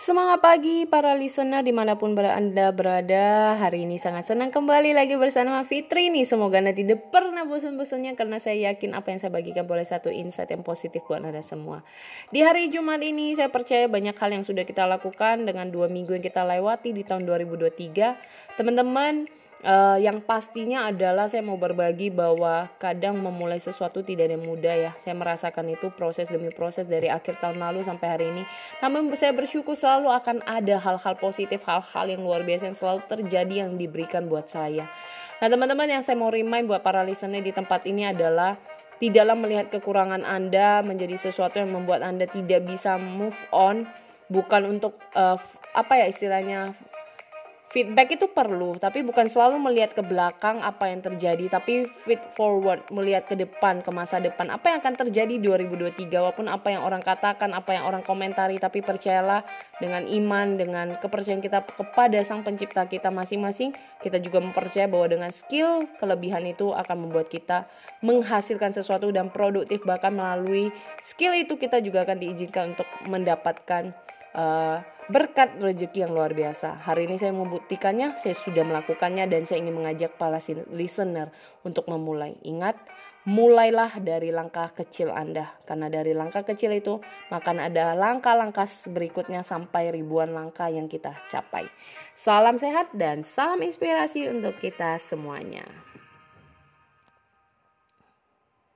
Semangat pagi para listener di mana pun Anda berada. Hari ini sangat senang kembali lagi bersama Fitri nih. Semoga nanti tidak pernah bosan-bosannya Karena saya yakin apa yang saya bagikan boleh satu insight yang positif buat Anda semua. Di hari Jumat ini saya percaya banyak hal yang sudah kita lakukan Dengan dua minggu yang kita lewati di tahun 2023 Teman-teman Uh, yang pastinya adalah saya mau berbagi bahwa kadang memulai sesuatu tidak ada mudah ya. Saya merasakan itu proses demi proses dari akhir tahun lalu sampai hari ini. Namun saya bersyukur selalu akan ada hal-hal positif, hal-hal yang luar biasa yang selalu terjadi yang diberikan buat saya. Nah teman-teman yang saya mau remind buat para listener di tempat ini adalah tidaklah melihat kekurangan Anda menjadi sesuatu yang membuat Anda tidak bisa move on bukan untuk uh, apa ya istilahnya feedback itu perlu tapi bukan selalu melihat ke belakang apa yang terjadi tapi feed forward melihat ke depan ke masa depan. Apa yang akan terjadi 2023 walaupun apa yang orang katakan apa yang orang komentari tapi percayalah dengan iman dengan kepercayaan kita kepada sang pencipta kita masing-masing kita juga mempercaya bahwa dengan skill kelebihan itu akan membuat kita menghasilkan sesuatu dan produktif. Bahkan melalui skill itu kita juga akan diizinkan untuk mendapatkan uh, berkat rezeki yang luar biasa. Hari ini saya membuktikannya, saya sudah melakukannya dan saya ingin mengajak para listener untuk memulai. Ingat, mulailah dari langkah kecil Anda. Karena dari langkah kecil itu, maka ada langkah-langkah berikutnya sampai ribuan langkah yang kita capai. Salam sehat dan salam inspirasi untuk kita semuanya.